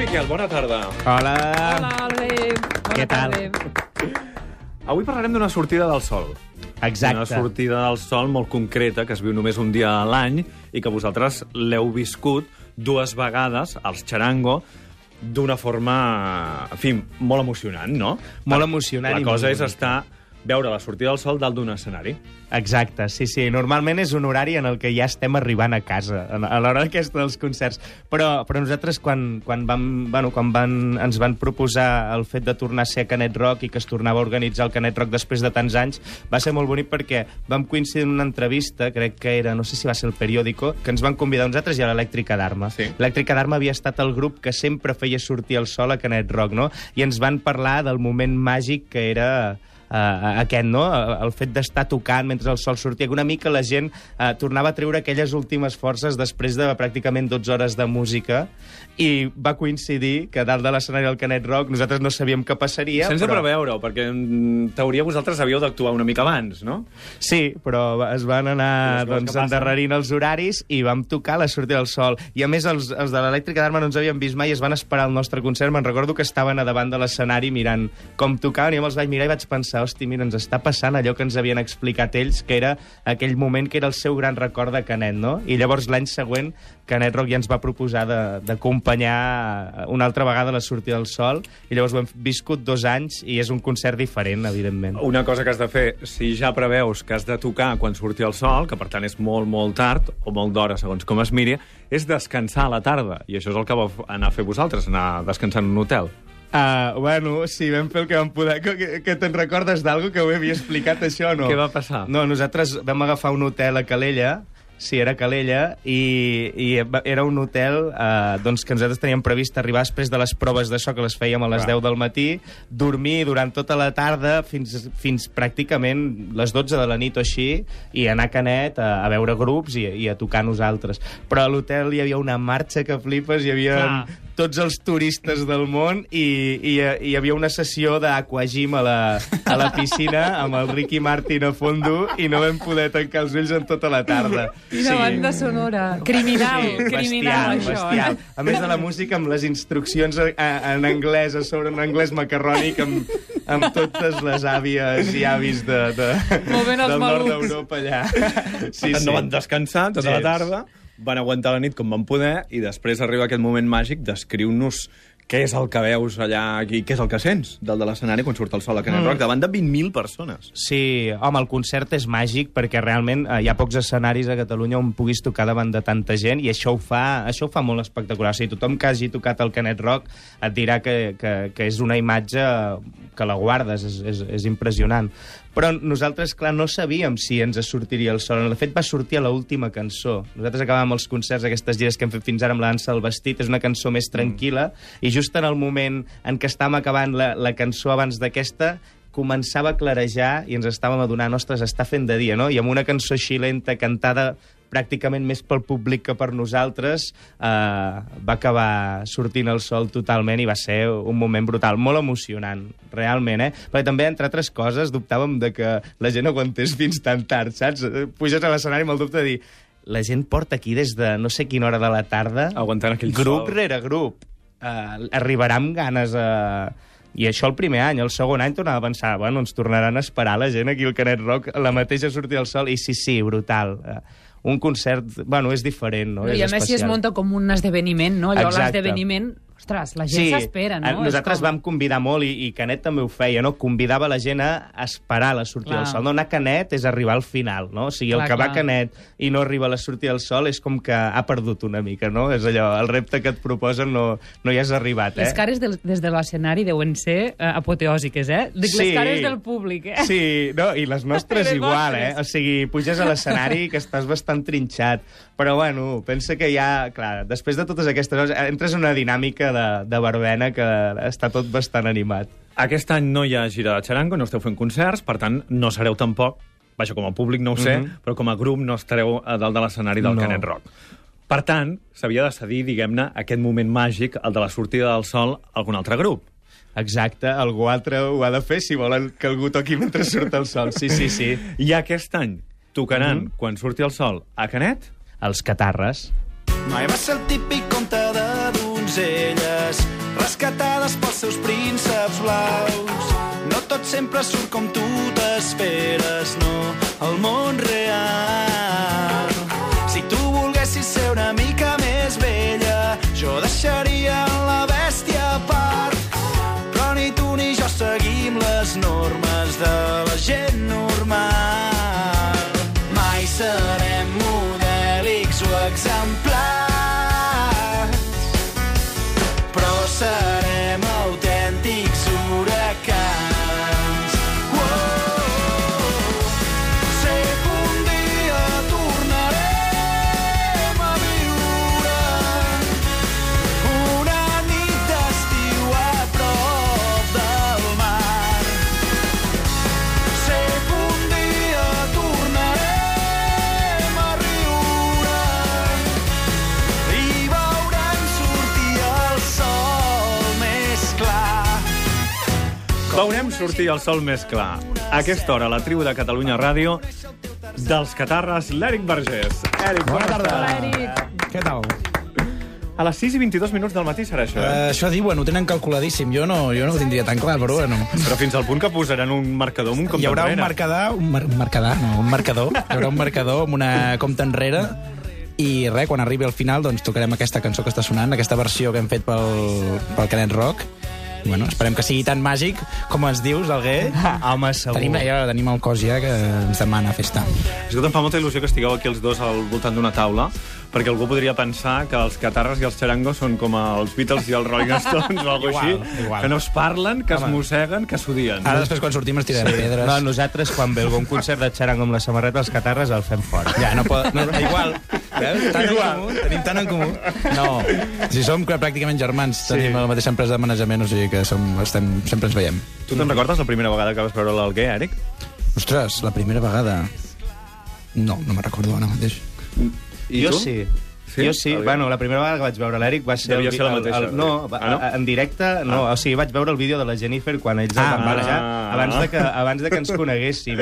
Miquel, bona tarda. Hola. Hola, Albert. Bona Què tal? tarda. Avui parlarem d'una sortida del sol. Exacte. Una sortida del sol molt concreta, que es viu només un dia a l'any i que vosaltres l'heu viscut dues vegades, als Charango, d'una forma, en fi, molt emocionant, no? Molt emocionant La cosa molt és estar veure la sortida del sol dalt d'un escenari. Exacte, sí, sí. Normalment és un horari en el que ja estem arribant a casa, a l'hora aquesta dels concerts. Però, però nosaltres, quan, quan, vam, bueno, quan van, ens van proposar el fet de tornar a ser a Canet Rock i que es tornava a organitzar el Canet Rock després de tants anys, va ser molt bonic perquè vam coincidir en una entrevista, crec que era, no sé si va ser el periòdico, que ens van convidar a nosaltres i a l'Elèctrica d'Arma. Sí. L'Elèctrica d'Arma havia estat el grup que sempre feia sortir el sol a Canet Rock, no? I ens van parlar del moment màgic que era uh, aquest, no? El fet d'estar tocant mentre el sol sortia, que una mica la gent uh, tornava a treure aquelles últimes forces després de pràcticament 12 hores de música i va coincidir que dalt de l'escenari del Canet Rock nosaltres no sabíem què passaria, Sense però... preveure-ho, perquè en teoria vosaltres havíeu d'actuar una mica abans, no? Sí, però es van anar doncs, endarrerint els horaris i vam tocar la sortida del sol. I a més, els, els de l'Elèctrica d'Arma no ens havien vist mai i es van esperar al nostre concert. Me'n recordo que estaven a davant de l'escenari mirant com tocaven i jo me'ls vaig mirar i vaig pensar, hosti, mira, ens està passant allò que ens havien explicat ells, que era aquell moment que era el seu gran record de Canet, no? I llavors l'any següent Canet Rock ja ens va proposar d'acompanyar una altra vegada la sortida del sol i llavors ho hem viscut dos anys i és un concert diferent, evidentment. Una cosa que has de fer, si ja preveus que has de tocar quan surti el sol, que per tant és molt, molt tard, o molt d'hora, segons com es miri, és descansar a la tarda. I això és el que vau anar a fer vosaltres, anar a descansar en un hotel. Uh, bueno, sí, vam fer el que vam poder. Que, que, te'n recordes d'algo que ho havia explicat, això, o no? Què va passar? No, nosaltres vam agafar un hotel a Calella, sí, era Calella, i, i era un hotel eh, doncs, que nosaltres teníem previst arribar després de les proves de so que les fèiem a les Clar. 10 del matí, dormir durant tota la tarda fins, fins pràcticament les 12 de la nit o així, i anar a Canet a, a veure grups i, i a tocar nosaltres. Però a l'hotel hi havia una marxa que flipes, hi havia Clar. Tots els turistes del món i, i, i hi havia una sessió d'aquagym a, la, a la piscina amb el Ricky Martin a fondo i no vam poder tancar els ulls en tota la tarda. Quina banda sonora. Criminal, criminal, bestial, això. bestial. Eh? A més de la música, amb les instruccions a, a, en anglès, a sobre un anglès macarrònic, amb, amb totes les àvies i avis de, de, del nord malucs. d'Europa allà. Sí, no van descansar tota la Gens. tarda, van aguantar la nit com van poder, i després arriba aquest moment màgic descriu-nos què és el que veus allà i què és el que sents dalt de l'escenari quan surt el sol a Canet Rock, davant de 20.000 persones. Sí, home, el concert és màgic perquè realment eh, hi ha pocs escenaris a Catalunya on puguis tocar davant de tanta gent i això ho fa, això ho fa molt espectacular. O sigui, tothom que hagi tocat el Canet Rock et dirà que, que, que és una imatge que la guardes, és, és, és impressionant. Però nosaltres, clar, no sabíem si ens sortiria el sol. De fet, va sortir a l'última cançó. Nosaltres acabàvem els concerts, aquestes gires que hem fet fins ara amb la dansa del vestit, és una cançó més tranquil·la, i just en el moment en què estàvem acabant la, la cançó abans d'aquesta, començava a clarejar i ens estàvem adonant, ostres, està fent de dia, no? I amb una cançó així lenta, cantada pràcticament més pel públic que per nosaltres, eh, va acabar sortint el sol totalment i va ser un moment brutal, molt emocionant, realment, eh? Perquè també, entre altres coses, dubtàvem de que la gent aguantés fins tan tard, saps? Puges a l'escenari amb el dubte de dir la gent porta aquí des de no sé quina hora de la tarda Aguantant aquell grup sol. rere grup. Uh, arribarà amb ganes a... I això el primer any. El segon any tornava a pensar, bueno, ens tornaran a esperar la gent aquí al Canet Rock, la mateixa sortida del sol, i sí, sí, brutal. Uh, un concert, bueno, és diferent, no? I és a més si es especial. munta com un esdeveniment, no? Allò, l'esdeveniment... Ostres, la gent s'espera, no? eh, Nosaltres com- vam convidar molt, i, i Canet també ho feia, no? Convidava la gent a esperar la sortida Clar. del sol. No anar a Canet és arribar al final, no? O sigui, el Clar, que va a clar. Canet i no arriba a la sortida del sol és com que ha perdut una mica, no? És allò, el repte que et proposen no, no hi has arribat, eh? Les cares del, des de l'escenari deuen ser eh, apoteòsiques, eh? Dic, Sí. les cares del públic, eh? Sí, no, i les nostres Les igual, vostres. eh? O sigui, puges a l'escenari que estàs bastant trinxat. Però, bueno, pensa que ja, clar, després de totes aquestes coses, entres en una dinàmica de, de verbena que està tot bastant animat. Aquest any no hi ha gira de xarango, no esteu fent concerts, per tant, no sereu tampoc, vaja, com a públic no ho sé, Mhm. però com a grup no estareu a dalt de l'escenari del No. Canet Rock. Per tant, s'havia de cedir, diguem-ne, aquest moment màgic, el de la sortida del sol, a algun altre grup. Exacte, algú altre ho ha de fer si volen que algú toqui mentre surt el sol. Sí, sí, sí. I aquest any tocaran, Mhm. quan surti el sol, a Canet? Els catarres. Mai va ser el típic conte de donzelles rescatades pels seus prínceps blaus. No tot sempre surt com tu t'esperes, no, el món real. Sortir el sol més clar. A aquesta hora, la tribu de Catalunya Ràdio, dels Catarres, l'Eric Vergés. Eric, Bona tarda. Hola, Eric. Què tal? A les 6 i 22 minuts del matí serà això, eh? Uh, això diuen, ho tenen calculadíssim. Jo no, jo no ho tindria tan clar, però bueno. Però fins al punt que posaran un marcador amb un compte Hi haurà un marcador, un, mar un marcador, no, un marcador. Hi haurà un marcador amb una compta enrere i res, quan arribi al final doncs tocarem aquesta cançó que està sonant, aquesta versió que hem fet pel, pel Canet Rock. Bueno, esperem que sigui tan màgic com ens dius, Alguer. Home, segur. Tenim, ja tenim el cos ja que ens demana festa. Escolta, em fa molta il·lusió que estigueu aquí els dos al voltant d'una taula, perquè algú podria pensar que els catarres i els xerangos són com els Beatles i els Rolling Stones o alguna Igual, així, igual. que no es parlen, que es mosseguen, que s'odien. Ara després quan sortim ens tirarem pedres. No, nosaltres, quan ve algun concert de xarango amb la samarreta, els catarres el fem fora. Ja, no pot... No, igual. Veus? Tant en comú, tenim tant en comú. No, si som pràcticament germans, tenim la mateixa empresa de manejament, o sigui que som, estem, sempre ens veiem. Tu te'n recordes la primera vegada que vas veure l'Alguer, Eric? Ostres, la primera vegada... No, no me'n recordo ara mateix. I jo tu? sí. Sí? Jo sí. Bueno, la primera vegada que vaig veure l'Eric va ser... Devia vi- ser la mateixa, El, no, sí. va- Ah, no? en directe, no. O sigui, vaig veure el vídeo de la Jennifer quan ells el Ah, van barrejar, ah. abans, de que, abans de que ens coneguéssim.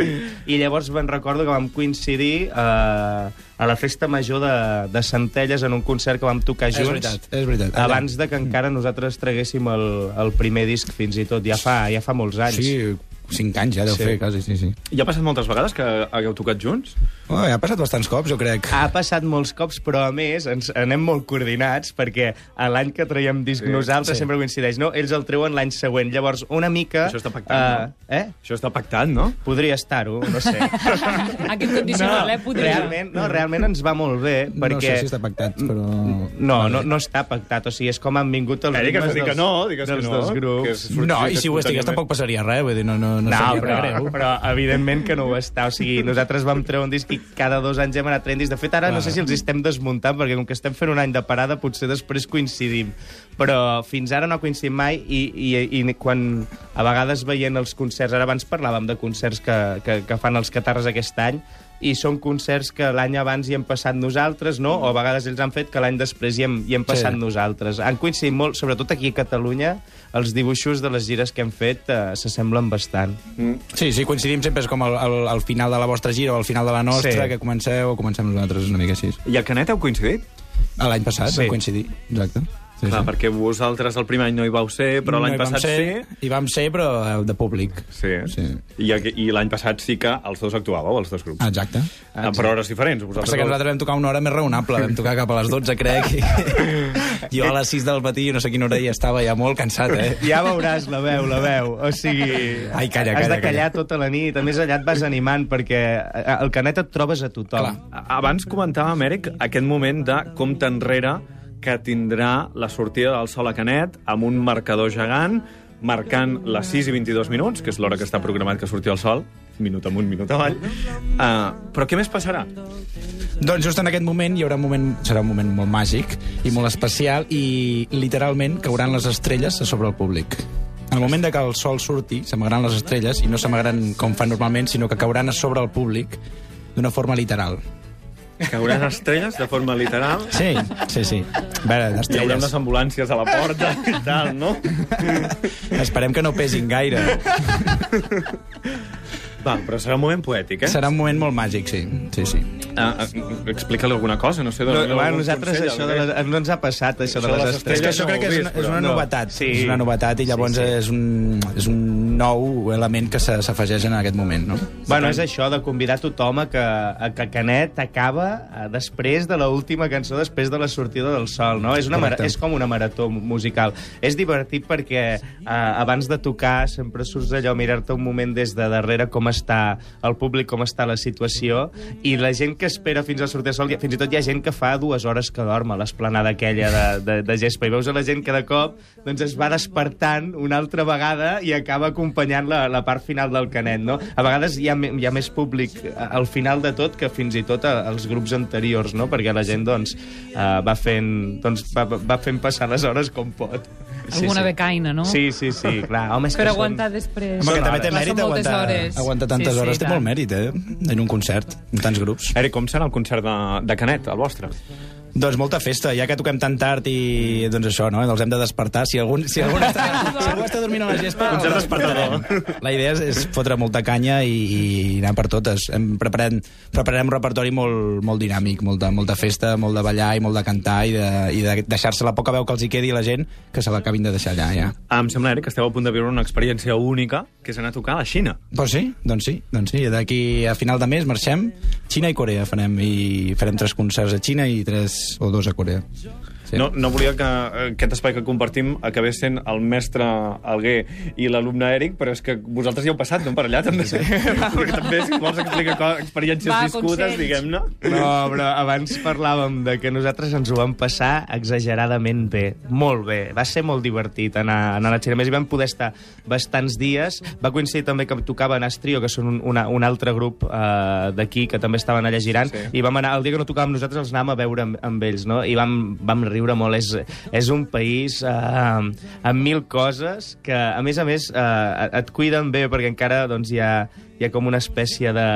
I llavors me'n recordo que vam coincidir eh, a la festa major de, de Centelles en un concert que vam tocar És junts. veritat, és veritat. Allà. Abans de que encara nosaltres traguéssim el, el primer disc, fins i tot. Ja fa, ja fa molts anys. Sí, cinc anys ja deu Sí. fer, quasi, sí, sí. I ha passat moltes vegades que hagueu tocat junts? Oh, ja ha passat bastants cops, jo crec. Ha passat molts cops, però a més ens anem molt coordinats perquè a l'any que traiem disc Sí, nosaltres sí. sempre coincideix. No? Ells el treuen l'any següent. Llavors, una mica... Això està pactat, eh, eh? Això està pactat, no? Podria estar-ho, no sé. Aquest condicional, eh? Podria. realment, no, realment ens va molt bé perquè... No sé si està pactat, però... No, no, no està pactat. O sigui, és com han vingut els dir ritmes que no, digues que dels no, dos que grups. sortir No, i si ho estigués tampoc passaria res, vull dir, no, no, no, No, seria però, greu. però evidentment que no ho està. O sigui, nosaltres vam treure un disc i cada dos anys hem anat traient disc. De fet, ara no sé si els estem desmuntant, perquè com que estem fent un any de parada, potser després coincidim. Però fins ara no coincidim mai i, i, i quan a vegades veient els concerts... Ara abans parlàvem de concerts que, que, que fan els catarres aquest any i són concerts que l'any abans hi hem passat nosaltres, no? O a vegades ells han fet que l'any després hi hem, hi hem passat Sí. nosaltres. Han coincidit molt, sobretot aquí a Catalunya, els dibuixos de les gires que hem fet eh, s'assemblen bastant. Sí, sí, coincidim sempre, és com el, el, el final de la vostra gira o el final de la nostra, Sí. que comenceu o comencem nosaltres una mica així. I el Canet heu coincidit? L'any passat Sí. vam coincidir, exacte. Sí, Clar, sí. perquè vosaltres el primer any no hi vau ser, però l'any No vam passat ser, sí. Hi vam ser, però eh, de públic. Sí. Sí. I, i l'any passat sí que els dos actuàveu, els dos grups. Exacte. Ah, per hores diferents. Passa Vosaltres... que nosaltres vam tocar una hora més raonable, vam tocar cap a les 12, crec. I... jo a les 6 del matí, no sé quina hora hi estava, ja molt cansat, eh? Ja veuràs la veu, la veu. O sigui, Ai, calla, has calla, de callar tota la nit. A més, allà et vas animant, perquè al Canet et trobes a tothom. Clar. Abans comentàvem, Eric, aquest moment de compte enrere que tindrà la sortida del sol a Canet amb un marcador gegant marcant les 6 i 22 minuts, que és l'hora que està programat que surti el sol, minut amunt, minut avall. Uh, però què més passarà? Doncs just en aquest moment hi haurà un moment, serà un moment molt màgic i molt especial i literalment cauran les estrelles a sobre el públic. En el moment de que el sol surti, s'amagaran les estrelles i no s'amagaran com fan normalment, sinó que cauran a sobre el públic d'una forma literal. Cauran estrelles de forma literal? Sí, sí, sí. A veure, Hi haurà d'estrelles. unes ambulàncies a la porta i tal, no? Esperem que no pesin gaire. Va, però serà un moment poètic, eh? Serà un moment molt màgic, sí. sí, sí. Ah, ah, Explica-li alguna cosa, no sé. No, bueno, algun nosaltres consell, això de les, no ens ha passat, això, de les És que estrelles. això no crec que és una, és una però- novetat. Sí. És una novetat i llavors Sí, sí. És, un, és un nou element que se- s'afegeix en aquest moment, no? Bueno, és això, de convidar tothom a que, a que Canet acaba eh, després de l'última última cançó després de la sortida del sol, no? És, una mara- és com una marató musical. És divertit perquè eh, abans de tocar sempre surts allò a mirar-te un moment des de darrere com està el públic, com està la situació, i la gent que espera fins a sortir el sol, fins i tot hi ha gent que fa dues hores que dorm a l'esplanada aquella de, de, de gespa, i veus a la gent que de cop doncs, es va despertant una altra vegada i acaba acompanyant la, la part final del canet, no? A vegades hi ha, hi ha més públic a- al final de tot que fins i tot als grups anteriors, no? Perquè la gent, doncs, eh, va fent, doncs, va, va fent passar les hores com pot. Alguna becaina, no? Sí, sí, sí, clar. Home, és Per que aguantar després. Home, que també té mèrit són aguantar, hores. aguantar tantes Sí, sí, hores. Té tant. molt mèrit, eh? En un concert, amb tants grups. Eric, com serà el concert de, de Canet, el vostre? Doncs molta festa, ja que toquem tan tard i doncs això, no? Els hem de despertar. Si algun, si algun, està, si algú està dormint a la gespa, el Concert despertarem. La idea és, és fotre molta canya i, i anar per totes. Hem preparem, preparem un repertori molt, molt dinàmic, molta, molta festa, molt de ballar i molt de cantar i de, i de deixar-se la poca veu que els hi quedi a la gent que se l'acabin de deixar allà, ja. Ah, em sembla, Eric, que esteu a punt de viure una experiència única, que és anar a tocar a la Xina. Doncs sí, doncs sí, doncs sí. D'aquí a final de mes marxem. Xina i Corea farem, i farem tres concerts a Xina i tres o dos a Corea. Sí. No, no volia que eh, aquest espai que compartim acabés sent el mestre Alguer i l'alumne Eric, però és que vosaltres hi heu passat, no? Per allà també. Sí. Perquè també, si vols explicar experiències Va, viscudes, diguem-ne. No, però abans parlàvem de que nosaltres ens ho vam passar exageradament bé. Molt bé. Va ser molt divertit anar, anar a la Xina. A més, hi vam poder estar bastants dies. Va coincidir també que tocaven Astrio, que són un, una, un altre grup eh, d'aquí, que també estaven allà girant, Sí. i vam anar, el dia que no tocàvem nosaltres els anàvem a veure amb, amb ells, no? I vam, vam riure molt. És, és un país eh, amb mil coses que, a més a més, eh, et cuiden bé, perquè encara doncs, hi, ha, hi ha com una espècie de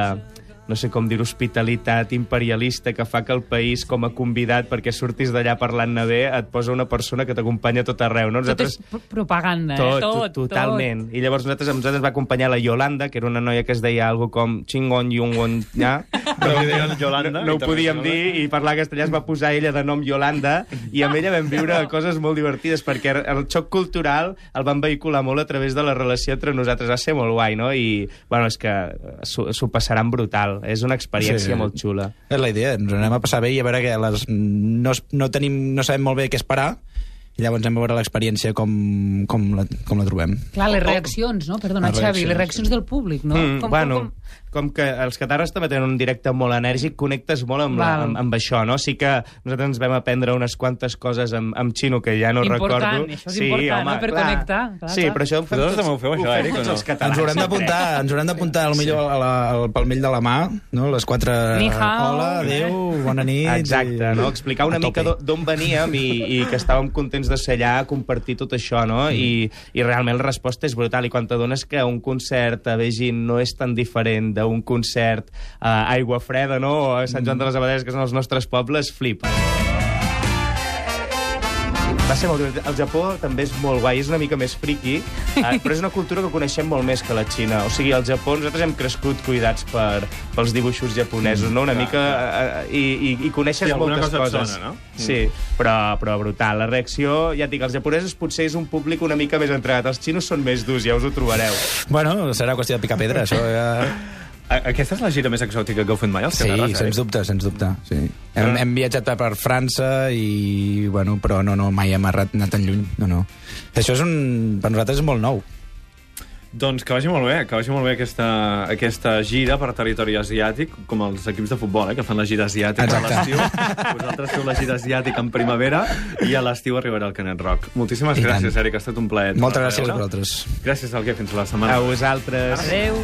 no sé com dir, hospitalitat imperialista que fa que el país, com a convidat perquè surtis d'allà parlant-ne bé, et posa una persona que t'acompanya tot arreu. No? Tot és pro- propaganda, tot, eh? Tot, totalment. I llavors nosaltres, nosaltres ens va acompanyar la Yolanda, que era una noia que es deia algo com Chingon Yungon Ja. Però li deien Yolanda, No, no ho podíem dir i parlar castellà es va posar ella de nom Yolanda i amb ella vam viure coses molt divertides perquè el xoc cultural el van vehicular molt a través de la relació entre nosaltres. Va ser molt guai, no? I, bueno, és que s'ho passaran brutal. És una experiència Sí. molt xula. És la idea, ens anem a passar bé i a veure que les, no, no, tenim, no sabem molt bé què esperar, i llavors hem a veure l'experiència com, com, la, com la trobem. Clar, les reaccions, no? Perdona, Les Xavi, les reaccions, reaccions del públic, no? Mm, bueno, com que els catarres també tenen un directe molt enèrgic, connectes molt amb, la, amb, amb això, no? Sí que nosaltres ens vam aprendre unes quantes coses amb, amb xino que ja no Important, recordo. això és important, no? Per connectar, clar, sí, clar. però això ho fem tots, també ho feu, això, fem Eric, o no? els catalans. Ens haurem d'apuntar, ens haurem d'apuntar al millor a la, al palmell de la mà, no? Les quatre... Ni hao. Hola, adéu, bona nit. Exacte, i- no? explicar una a mica d'on veníem i, i que estàvem contents de ser allà, compartir tot això, no? Mm. I, I realment la resposta és brutal. I quan t'adones que un concert a Beijing no és tan diferent d'un concert a Aigua Freda, no? O a Sant Joan de les Abadeses, que són els nostres pobles, flipa. Va ser molt divertit. El Japó també és molt guai, és una mica més friqui, eh, però és una cultura que coneixem molt més que la Xina. O sigui, al Japó nosaltres hem crescut cuidats per, pels dibuixos japonesos, no? Una clar, mica... Eh, i, i, I coneixes Sí, moltes cosa coses. sona, no? Sí, però, però brutal. La reacció, ja et dic, els japonesos potser és un públic una mica més entregat. Els xinos són més durs, ja us ho trobareu. Bueno, serà qüestió de picar pedra, això ja... A- Aquesta és la gira més exòtica que heu fet mai, els Sí, Catarres, sens dubte, sens dubte. Sí. Hem, hem viatjat per França i, bueno, però no, no, mai hem arrat, anat tan lluny. No, no. Això és un, per nosaltres és molt nou. Doncs que vagi molt bé, que vagi molt bé aquesta, aquesta gira per territori asiàtic, com els equips de futbol, eh, que fan la gira asiàtica a Exacte. l'estiu. Vosaltres feu la gira asiàtica en primavera i a l'estiu arribarà el Canet Rock. Moltíssimes I gràcies, tant. Eric, ha estat un plaer. Moltes gràcies a vosaltres. Gràcies, Alguer, fins la setmana. A vosaltres. Adéu.